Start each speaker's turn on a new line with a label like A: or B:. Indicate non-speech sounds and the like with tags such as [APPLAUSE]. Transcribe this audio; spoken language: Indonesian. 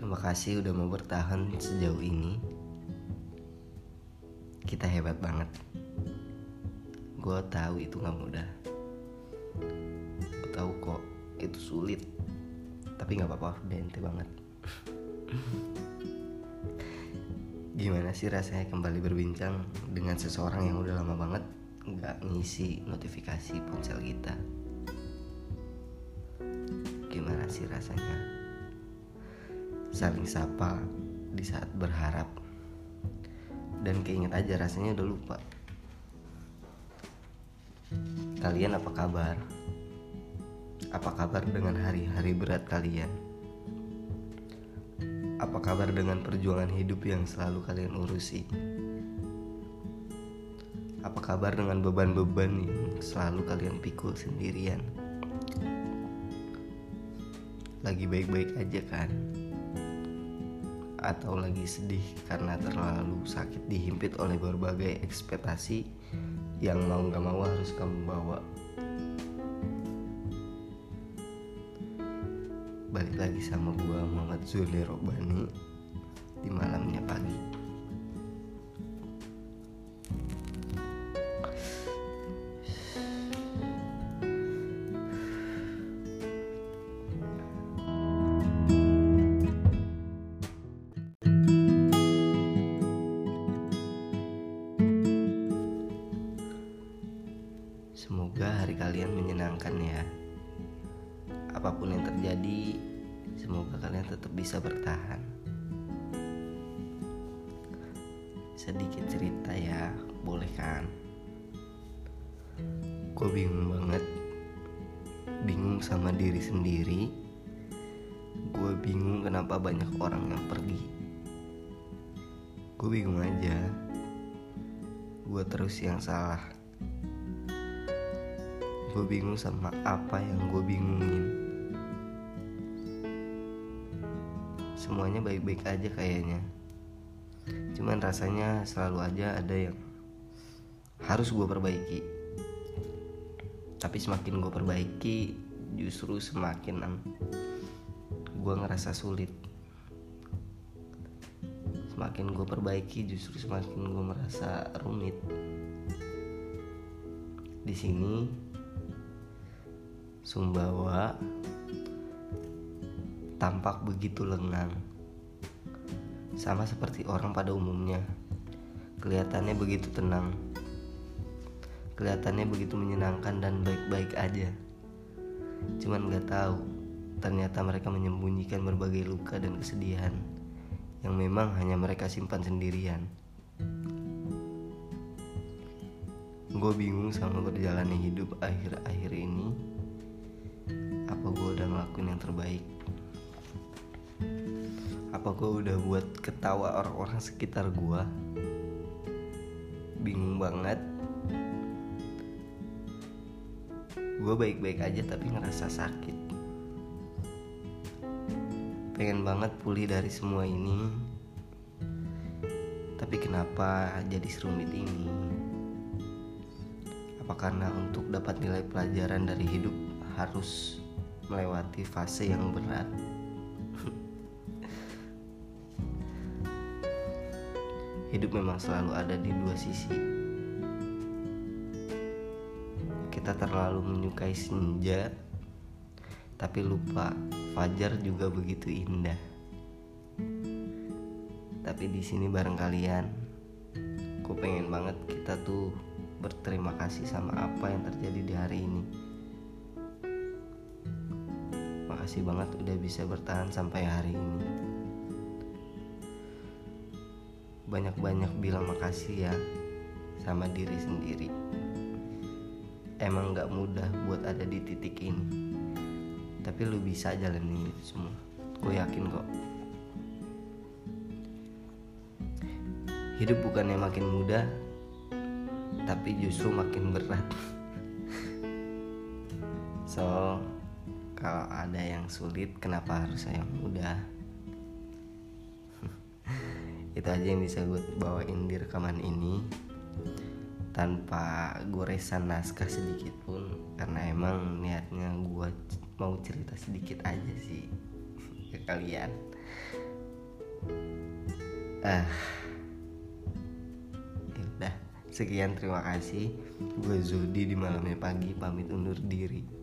A: Terima kasih udah mau bertahan sejauh ini. Kita hebat banget. Gue tahu itu gak mudah. Gue tahu kok itu sulit. Tapi gak apa-apa, bente banget. Gimana sih rasanya kembali berbincang dengan seseorang yang udah lama banget nggak ngisi notifikasi ponsel kita? Gimana sih rasanya saling sapa di saat berharap dan keinget aja rasanya udah lupa. Kalian apa kabar? Apa kabar dengan hari-hari berat kalian? Apa kabar dengan perjuangan hidup yang selalu kalian urusi? Apa kabar dengan beban-beban yang selalu kalian pikul sendirian? Lagi baik-baik aja kan? Atau lagi sedih karena terlalu sakit dihimpit oleh berbagai ekspektasi yang mau gak mau harus kamu bawa balik lagi sama gua Muhammad Zuli Robani di malamnya pagi. Hari kalian menyenangkan ya apa pun yang terjadi, semoga kalian tetap bisa bertahan. Sedikit cerita ya, boleh kan? Gue bingung banget, bingung sama diri sendiri. Gue bingung kenapa banyak orang yang pergi. Gue bingung aja, gue terus yang salah. Gue bingung sama apa yang gue bingungin. semuanya baik-baik aja kayaknya. Cuman rasanya selalu aja ada yang harus gue perbaiki. Tapi semakin gue perbaiki justru semakin gue ngerasa sulit. Semakin gue perbaiki justru semakin gue merasa rumit. Di sini Sumbawa tampak begitu lengang. Sama seperti orang pada umumnya. Kelihatannya begitu tenang. Kelihatannya begitu menyenangkan dan baik-baik aja. Cuman gak tahu, ternyata mereka menyembunyikan berbagai luka dan kesedihan yang memang hanya mereka simpan sendirian. Gue bingung sama berjalannya hidup akhir-akhir ini. Apa gue udah ngelakuin yang terbaik? apa gue udah buat ketawa orang-orang sekitar gue bingung banget. Gue baik-baik aja tapi ngerasa sakit. Pengen banget pulih dari semua ini. Tapi kenapa jadi serumit ini? Apa karena untuk dapat nilai pelajaran dari hidup harus melewati fase yang berat hidup memang selalu ada di dua sisi. Kita terlalu menyukai senja, tapi lupa fajar juga begitu indah. Tapi di sini bareng kalian, aku pengen banget kita tuh berterima kasih sama apa yang terjadi di hari ini. Makasih banget udah bisa bertahan sampai hari ini banyak-banyak bilang makasih ya sama diri sendiri. Emang gak mudah buat ada di titik ini, tapi lu bisa jalanin itu semua. Gue yakin kok. Hidup bukannya makin mudah, tapi justru makin berat. [LAUGHS] so, kalau ada yang sulit, kenapa harus yang mudah? [LAUGHS] itu aja yang bisa gue bawain di rekaman ini. Tanpa goresan naskah sedikit pun karena emang niatnya gue mau cerita sedikit aja sih [LAUGHS] ke kalian. Ah. Ya sekian terima kasih. Gue Zodi di malamnya pagi pamit undur diri